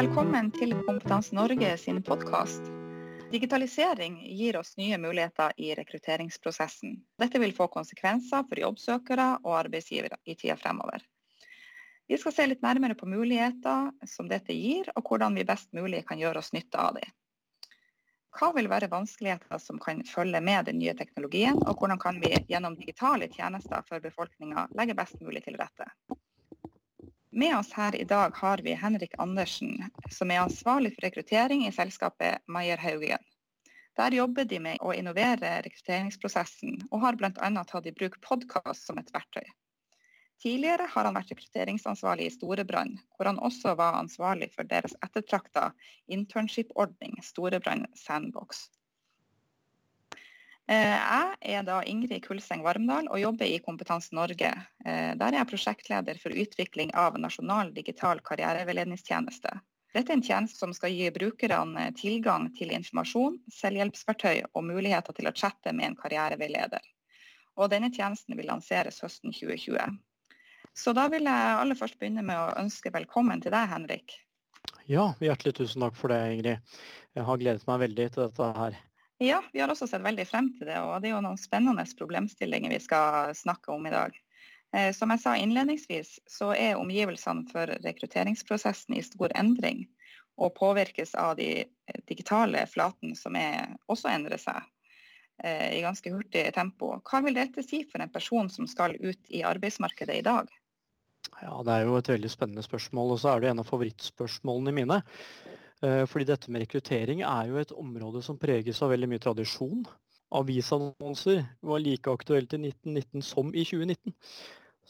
velkommen til Kompetanse Norge sin podkast. Digitalisering gir oss nye muligheter i rekrutteringsprosessen. Dette vil få konsekvenser for jobbsøkere og arbeidsgivere i tida fremover. Vi skal se litt nærmere på muligheter som dette gir, og hvordan vi best mulig kan gjøre oss nytte av dem. Hva vil være vanskeligheter som kan følge med den nye teknologien, og hvordan kan vi gjennom digitale tjenester for befolkninga legge best mulig til rette? Med oss her i dag har vi Henrik Andersen, som er ansvarlig for rekruttering i selskapet Meyer Haugen. Der jobber de med å innovere rekrutteringsprosessen, og har bl.a. tatt i bruk podkast som et verktøy. Tidligere har han vært rekrutteringsansvarlig i Storebrand, hvor han også var ansvarlig for deres ettertrakta internship-ordning Storebrand Sandbox. Eh, jeg er da Ingrid Kulseng Varmdal og jobber i Kompetanse Norge. Eh, der er jeg prosjektleder for utvikling av nasjonal digital karriereveiledningstjeneste. Dette er en tjeneste som skal gi brukerne tilgang til informasjon, selvhjelpsverktøy og muligheter til å chatte med en karriereveileder. Og denne tjenesten vil lanseres høsten 2020. Så da vil jeg aller først begynne med å ønske velkommen til deg, Henrik. Ja, hjertelig tusen takk for det, Ingrid. Jeg har gledet meg veldig til dette her. Ja, vi har også sett veldig frem til det. Og det er jo noen spennende problemstillinger vi skal snakke om i dag. Eh, som jeg sa innledningsvis, så er omgivelsene for rekrutteringsprosessen i stor endring. Og påvirkes av de digitale flatene som er, også endrer seg eh, i ganske hurtig tempo. Hva vil dette si for en person som skal ut i arbeidsmarkedet i dag? Ja, Det er jo et veldig spennende spørsmål, og så er det en av favorittspørsmålene mine. Eh, fordi dette med rekruttering er jo et område som preges av veldig mye tradisjon. Avisannonser var like aktuelt i 1919 som i 2019.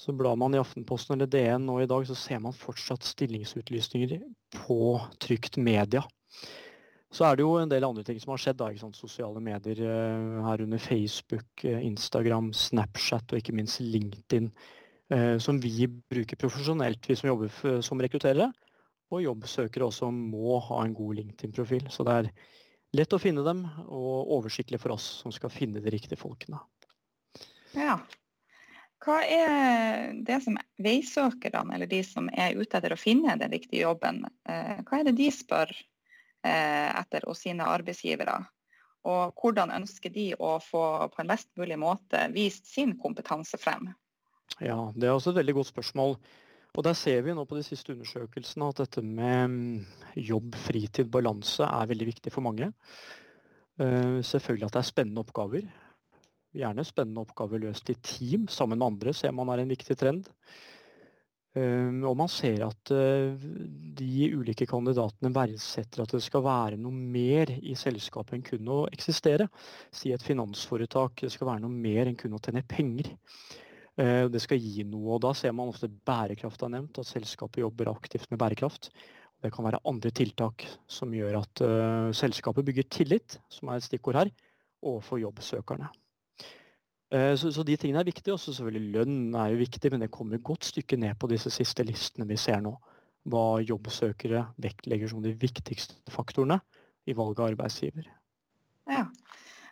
Så blar man i Aftenposten eller DN nå i dag, så ser man fortsatt stillingsutlysninger på trygt media. Så er det jo en del andre ting som har skjedd. da, ikke sant? Sosiale medier, eh, herunder Facebook, eh, Instagram, Snapchat og ikke minst LinkedIn. Som vi bruker profesjonelt, vi som jobber som rekrutterere. Og jobbsøkere også må ha en god LinkedIn-profil. Så det er lett å finne dem, og oversiktlig for oss som skal finne de riktige folkene. Ja. Hva er det som veisøkerne, eller de som er ute etter å finne den riktige jobben, eh, hva er det de spør eh, etter hos sine arbeidsgivere? Og hvordan ønsker de å få på en best mulig måte vist sin kompetanse frem? Ja, Det er også et veldig godt spørsmål. Og Der ser vi nå på de siste undersøkelsene at dette med mm, jobb, fritid, balanse er veldig viktig for mange. Uh, selvfølgelig at det er spennende oppgaver. Gjerne spennende oppgaver løst i team sammen med andre ser man er en viktig trend. Uh, og man ser at uh, de ulike kandidatene verdsetter at det skal være noe mer i selskapet enn kun å eksistere. Si et finansforetak, det skal være noe mer enn kun å tjene penger. Eh, det skal gi noe. og Da ser man ofte bærekraft er nevnt, at selskapet jobber aktivt med bærekraft. Det kan være andre tiltak som gjør at uh, selskapet bygger tillit, som er et stikkord her, overfor jobbsøkerne. Uh, så, så, de tingene er viktige. Også selvfølgelig lønn er jo viktig, men det kommer et godt stykke ned på disse siste listene vi ser nå. Hva jobbsøkere vektlegger som de viktigste faktorene i valget av arbeidsgiver. Ja,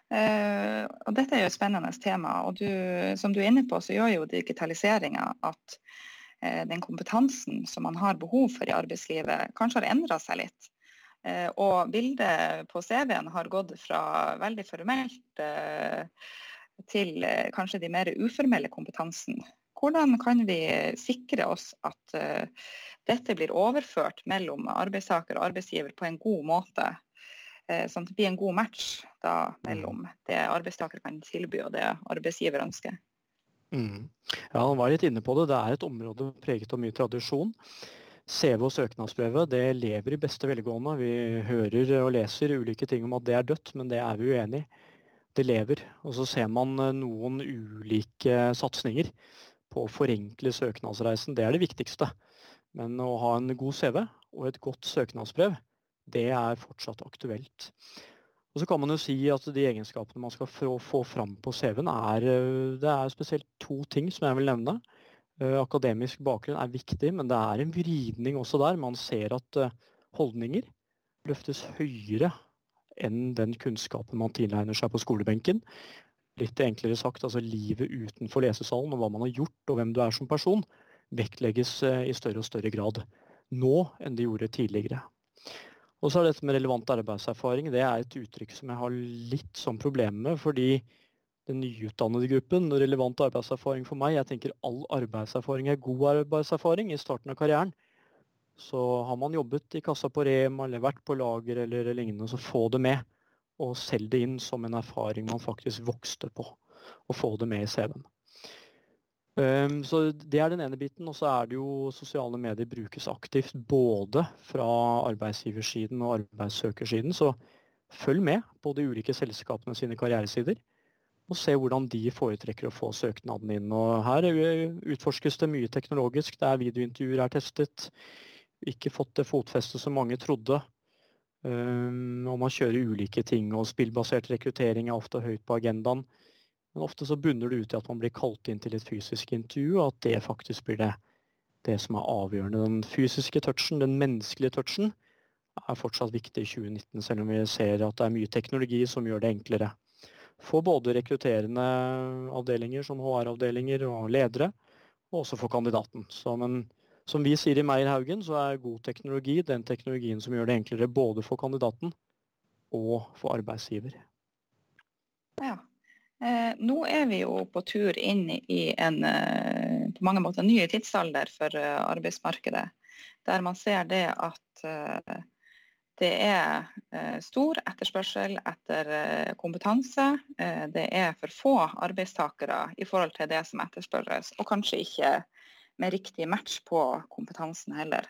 Uh, og dette er jo et spennende tema. og du, Som du er inne på, så gjør jo digitaliseringa at uh, den kompetansen som man har behov for i arbeidslivet, kanskje har endra seg litt. Uh, og bildet på CV-en har gått fra veldig formelt til kanskje de mer uformelle kompetansen. Hvordan kan vi sikre oss at dette blir overført mellom arbeidstaker og arbeidsgiver på en god måte? Eh, sånn at det blir en god match da, mellom mm. det arbeidstaker kan tilby og det arbeidsgiver ønsker. Mm. Ja, Han var litt inne på det. Det er et område preget av mye tradisjon. CV og søknadsbrevet det lever i beste velgående. Vi hører og leser ulike ting om at det er dødt, men det er vi uenig i. Det lever. Og så ser man eh, noen ulike satsinger på å forenkle søknadsreisen. Det er det viktigste. Men å ha en god CV og et godt søknadsbrev, det er fortsatt aktuelt. Og så kan man jo si at De egenskapene man skal få, fram på CV-en, er, eh, det er spesielt to ting som jeg vil nevne. Eh, akademisk bakgrunn er viktig, men det er en vridning også der. Man ser at eh, holdninger løftes høyere enn den kunnskapen man tilegner seg på skolebenken. Litt enklere sagt, altså livet utenfor lesesalen og hva man har gjort og hvem du er som person, vektlegges i større og større grad nå enn det gjorde tidligere. Og så er dette med relevant arbeidserfaring det er et uttrykk som jeg har litt sånn problemer med. Fordi den nyutdannede gruppen, relevant arbeidserfaring for meg, jeg tenker all arbeidserfaring er god arbeidserfaring i starten av karrieren. Så har man jobbet i kassa på Rema eller vært på lager eller lignende, så få det med. Og selg det inn som en erfaring man faktisk vokste på. Og få det med i CV-en. Um, så Det er den ene biten. Og så er det jo sosiale medier brukes aktivt både fra arbeidsgiversiden og arbeidssøkersiden. Så følg med på de ulike selskapene sine karrieresider. Og se hvordan de foretrekker å få søknaden inn. Og her utforskes det mye teknologisk. Det er videointervjuer er testet. Ikke fått det fotfestet som mange trodde. Um, og man kjører ulike ting. Og spillbasert rekruttering er ofte høyt på agendaen. Men ofte så bunner det ut i at man blir kalt inn til et fysisk intervju, og at det faktisk blir det, det som er avgjørende. Den fysiske touchen, den menneskelige touchen, er fortsatt viktig i 2019, selv om vi ser at det er mye teknologi som gjør det enklere. For både rekrutterende avdelinger som HR-avdelinger og ledere, og også for kandidaten. Så, men som vi sier i Meyer Haugen, så er god teknologi den teknologien som gjør det enklere både for kandidaten og for arbeidsgiver. Ja, nå er vi jo på tur inn i en eh, på mange måter ny tidsalder for eh, arbeidsmarkedet. Der man ser det at det er stor etterspørsel etter kompetanse. Det er for få arbeidstakere i forhold til det som etterspørres, og kanskje ikke med riktig match på kompetansen heller.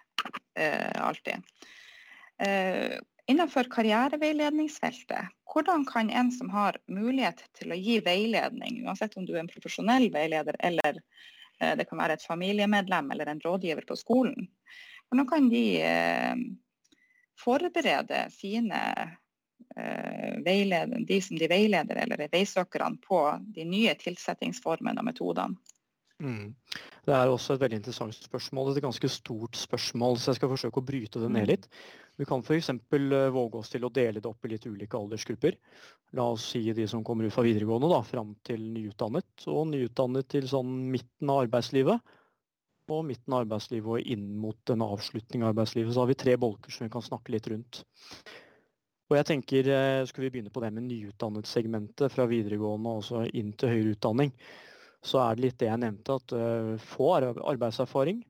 Alltid. Innenfor karriereveiledningsfeltet, hvordan kan en som har mulighet til å gi veiledning, uansett om du er en profesjonell veileder eller eh, det kan være et familiemedlem eller en rådgiver på skolen, hvordan kan de eh, forberede sine eh, veileder, de som de veileder eller veisøkerne på de nye tilsettingsformene og metodene? Mm. Det er også et veldig interessant spørsmål. Det er et ganske stort spørsmål, så jeg skal forsøke å bryte det ned mm. litt. Vi kan f.eks. Eh, våge oss til å dele det opp i litt ulike aldersgrupper. La oss si de som kommer ut fra videregående da, fram til nyutdannet, og nyutdannet til sånn midten av arbeidslivet. Og midten av arbeidslivet og inn mot en avslutning av arbeidslivet. Så har vi tre bolker som vi kan snakke litt rundt. Og jeg tenker, eh, Skal vi begynne på det med nyutdannet segmentet fra videregående og inn til høyere utdanning så er det litt det jeg nevnte, at uh, få arbeidserfaring.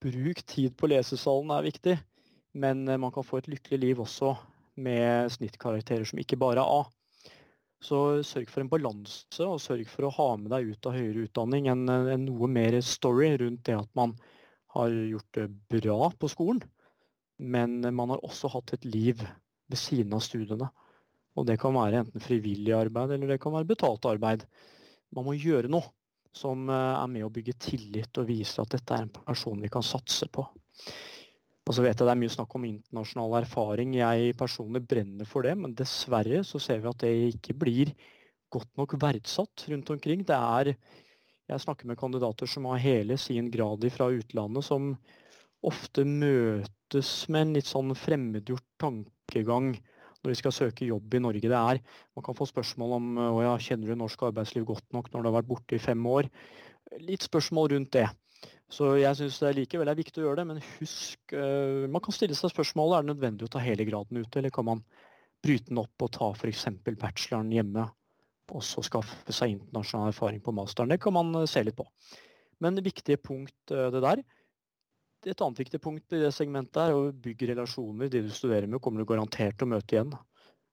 Bruk tid på lesesalen er viktig, men uh, man kan få et lykkelig liv også med snittkarakterer som ikke bare er A. Så sørg for en balanse, og sørg for å ha med deg ut av høyere utdanning en, en noe mer story rundt det at man har gjort det bra på skolen, men man har også hatt et liv ved siden av studiene. Og det kan være enten frivillig arbeid, eller det kan være betalt arbeid man må gjøre noe som eh, er med å bygge tillit og vise at dette er en person vi kan satse på. Og så vet jeg det er mye snakk om internasjonal erfaring. Jeg personlig brenner for det, men dessverre så ser vi at det ikke blir godt nok verdsatt rundt omkring. Det er Jeg snakker med kandidater som har hele sin grad fra utlandet, som ofte møtes med en litt sånn fremmedgjort tankegang når de skal søke jobb i Norge. Det er, Man kan få spørsmål om å ja, kjenner du norsk arbeidsliv godt nok når du har vært borte i fem år. Litt spørsmål rundt det. Så jeg syns det likevel er viktig å gjøre det, men husk uh, Man kan stille seg spørsmålet er det nødvendig å ta hele graden ute, eller kan man bryte den opp og ta f.eks. bacheloren hjemme, og så skaffe seg internasjonal erfaring på masteren. Det kan man uh, se litt på. Men viktige punkt uh, det der, et annet viktig punkt i det segmentet er å bygge relasjoner. De du studerer med, kommer du garantert til å møte igjen.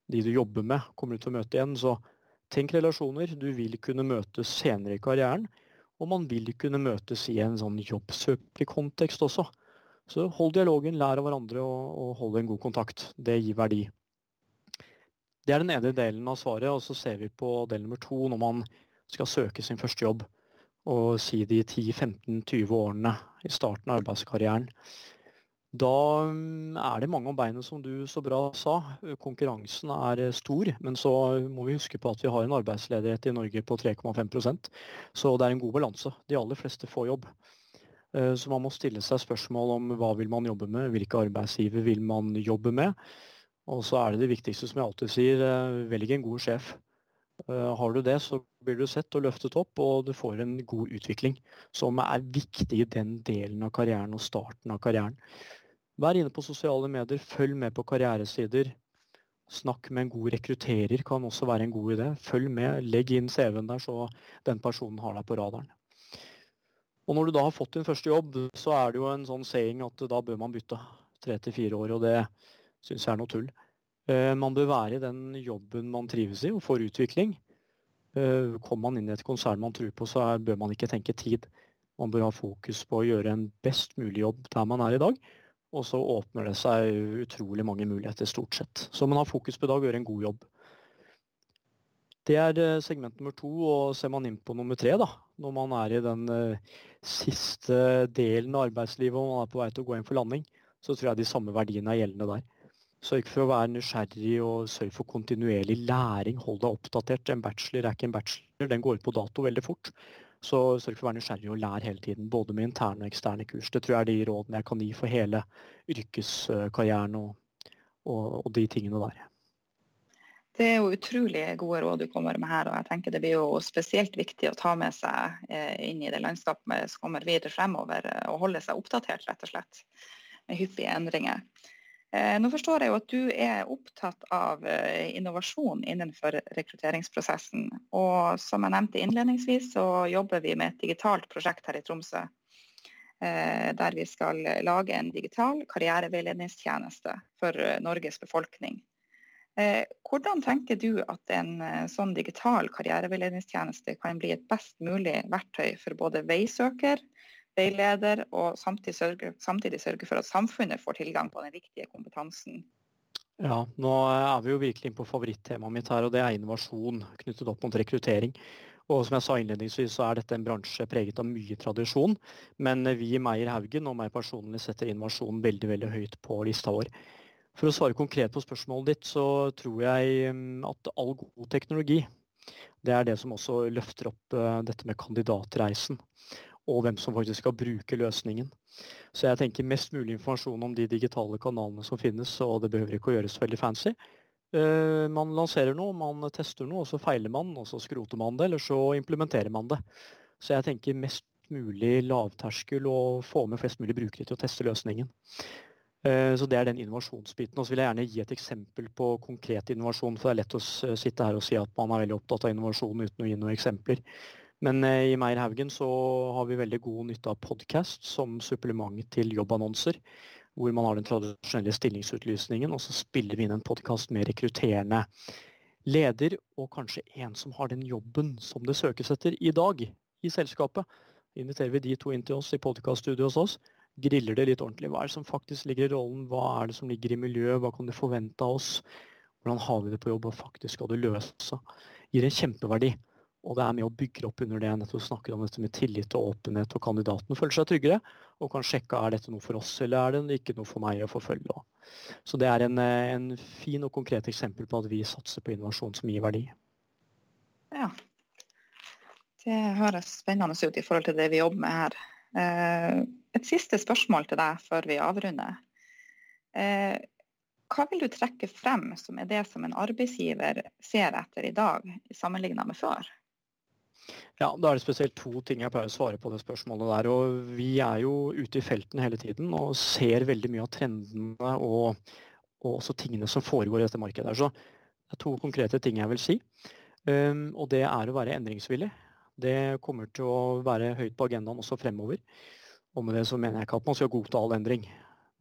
De du jobber med, kommer du til å møte igjen. Så tenk relasjoner. Du vil kunne møtes senere i karrieren. Og man vil kunne møtes i en sånn jobbsøkerkontekst også. Så hold dialogen, lær av hverandre og, og hold en god kontakt. Det gir verdi. Det er den ene delen av svaret. Og så ser vi på del nummer to når man skal søke sin første jobb og si de 10-15-20 årene i starten av arbeidskarrieren. Da mm, er det mange om beinet, som du så bra sa. Konkurransen er eh, stor, men så må vi huske på at vi har en arbeidsledighet i Norge på 3,5% Så det er en god balanse. De aller fleste får jobb. Eh, så man må stille seg spørsmål om hva vil man jobbe med, hvilke arbeidsgiver vil man jobbe med. Og så er det det viktigste, som jeg alltid sier, eh, velg en god sjef. Eh, har du det, så blir du sett og løftet opp, og du får en god utvikling. Som er viktig i den delen av karrieren og starten av karrieren. Vær inne på sosiale medier, følg med på karrieresider. Snakk med en god rekrutterer kan også være en god idé. Følg med, legg inn CV-en der så den personen har deg på radaren. Og når du da har fått din første jobb, så er det jo en sånn saying at da bør man bytte tre til fire år, og det syns jeg er noe tull. Eh, man bør være i den jobben man trives i og får utvikling. Eh, kommer man inn i et konsern man tror på, så bør man ikke tenke tid. Man bør ha fokus på å gjøre en best mulig jobb der man er i dag. Og så åpner det seg utrolig mange muligheter, stort sett. Så man har fokus på i dag og gjør en god jobb. Det er eh, segment nummer to, og ser man inn på nummer tre, da, når man er i den siste delen av arbeidslivet og man er på vei til å gå inn for landing, så tror jeg de samme verdiene er gjeldende der. Sørg for å være nysgjerrig og sørg for kontinuerlig læring. Hold deg oppdatert. En bachelor er ikke en bachelor, den går ut på dato veldig fort. Så sørg for å være nysgjerrig og lære hele tiden, både med interne og eksterne kurs. Det tror jeg er de rådene jeg kan gi for hele yrkeskarrieren og, og, og de tingene der. Det er jo utrolig gode råd du kommer med her, og jeg tenker det blir jo spesielt viktig å ta med seg eh, inn i det landskapet som kommer videre fremover, eh, og holde seg oppdatert, rett og slett, med hyppige endringer. Eh, nå forstår jeg jo at du er opptatt av eh, innovasjon innenfor rekrutteringsprosessen. Og som jeg nevnte innledningsvis, så jobber vi med et digitalt prosjekt her i Tromsø. Eh, der vi skal lage en digital karriereveiledningstjeneste for Norges befolkning. Hvordan tenker du at en sånn digital karriereveiledningstjeneste kan bli et best mulig verktøy for både veisøker, veileder, og samtidig sørge, samtidig sørge for at samfunnet får tilgang på den riktige kompetansen. Ja, nå er vi jo virkelig inne på favorittemaet mitt her, og det er innovasjon knyttet opp mot rekruttering. Og som jeg sa innledningsvis, så er dette en bransje preget av mye tradisjon. Men vi i Meyer Haugen og meg personlig setter innovasjon veldig veldig høyt på lista vår. For å svare konkret på spørsmålet ditt, så tror jeg mm, at all god teknologi, det er det som også løfter opp eh, dette med kandidatreisen og hvem som faktisk skal bruke løsningen. Så jeg tenker mest mulig informasjon om de digitale kanalene som finnes, og det behøver ikke å gjøres veldig fancy. Uh, man lanserer noe, man tester noe, og så feiler man, og så skroter man det, eller så implementerer man det. Så jeg tenker mest mulig lavterskel og få med flest mulig brukere til å teste løsningen. Uh, så det er den innovasjonsbiten. Og så vil jeg gjerne gi et eksempel på konkret innovasjon, for det er lett å sitte her og si at man er veldig opptatt av innovasjon uten å gi noen eksempler. Men eh, i Meierhaugen så har vi veldig god nytte av podkast som supplement til jobbannonser. Hvor man har den tradisjonelle stillingsutlysningen, og så spiller vi inn en podkast med rekrutterende leder, og kanskje en som har den jobben som det søkes etter i dag i selskapet. Inviterer vi de to inn til oss i podkaststudioet hos oss. Griller det litt ordentlig. Hva er det som faktisk ligger i rollen? Hva er det som ligger i miljøet? Hva kan du forvente av oss? Hvordan har vi det på jobb? Hva faktisk skal du løse? Gir en kjempeverdi. Og det er med å bygge opp under det jeg nettopp snakker om dette med tillit og åpenhet, og kandidaten føler seg tryggere og kan sjekke er dette noe for oss eller er det ikke noe for meg å forfølge. Så det er en, eh, en fin og konkret eksempel på at vi satser på innovasjon som gir verdi. Ja, det høres spennende ut i forhold til det vi jobber med her. Eh, et siste spørsmål til deg før vi avrunder. Eh, hva vil du trekke frem som er det som en arbeidsgiver ser etter i dag, sammenlignet med før? Ja, Da er det spesielt to ting jeg pleier å svare på det spørsmålet der. og Vi er jo ute i felten hele tiden og ser veldig mye av trendene og, og også tingene som foregår i dette markedet. Så det er to konkrete ting jeg vil si. Um, og det er å være endringsvillig. Det kommer til å være høyt på agendaen også fremover. Og med det så mener jeg ikke at man skal godta all endring.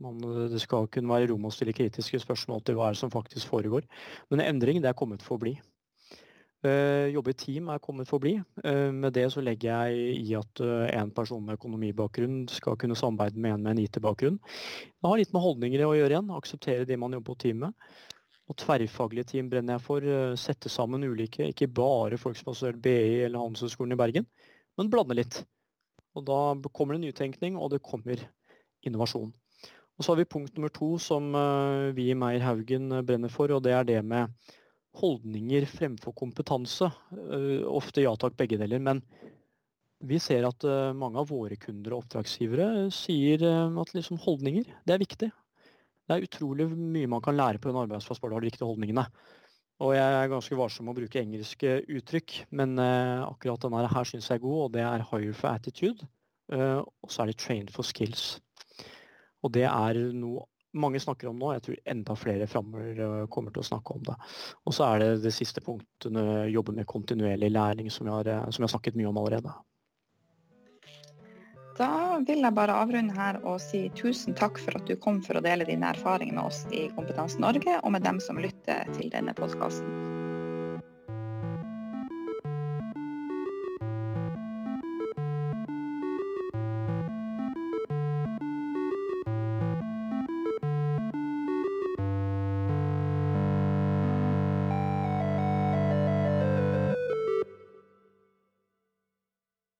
Man, det skal kunne være rom å stille kritiske spørsmål til hva som faktisk foregår. Men endring det er kommet for å bli. Uh, jobbe i team er kommet for å bli. Uh, med det så legger jeg i at uh, en person med økonomibakgrunn skal kunne samarbeide med en med en IT-bakgrunn. Det har litt med holdninger å gjøre igjen. Akseptere de man jobber på team med. Og tverrfaglige team brenner jeg for. Sette sammen ulike, ikke bare folk som har studert BI eller Handelshøyskolen i Bergen, men blande litt. Og da kommer det nytenkning, og det kommer innovasjon. Og så har vi punkt nummer to som vi i Meyer Haugen brenner for, og det er det med holdninger fremfor kompetanse. Eh, ofte ja takk, begge deler. Men vi ser at eh, mange av våre kunder og oppdragsgivere sier eh, at liksom holdninger, det er viktig. Det er utrolig mye man kan lære på en arbeidsplass bare du har de riktige holdningene. Og jeg er ganske varsom med å bruke engelske uttrykk, men akkurat denne her syns jeg er god, og det er hire for attitude. og så er det trained for skills. Og det er noe mange snakker om nå. Jeg tror enda flere framover eh, kommer til å snakke om det. Og så er det det siste punktet, jobbe med kontinuerlig læring, som vi, har, eh, som vi har snakket mye om allerede. Da vil jeg bare avrunde her og si tusen takk for at du kom for å dele dine erfaringer med oss i Kompetanse Norge, og med dem som lytter til denne podkasten.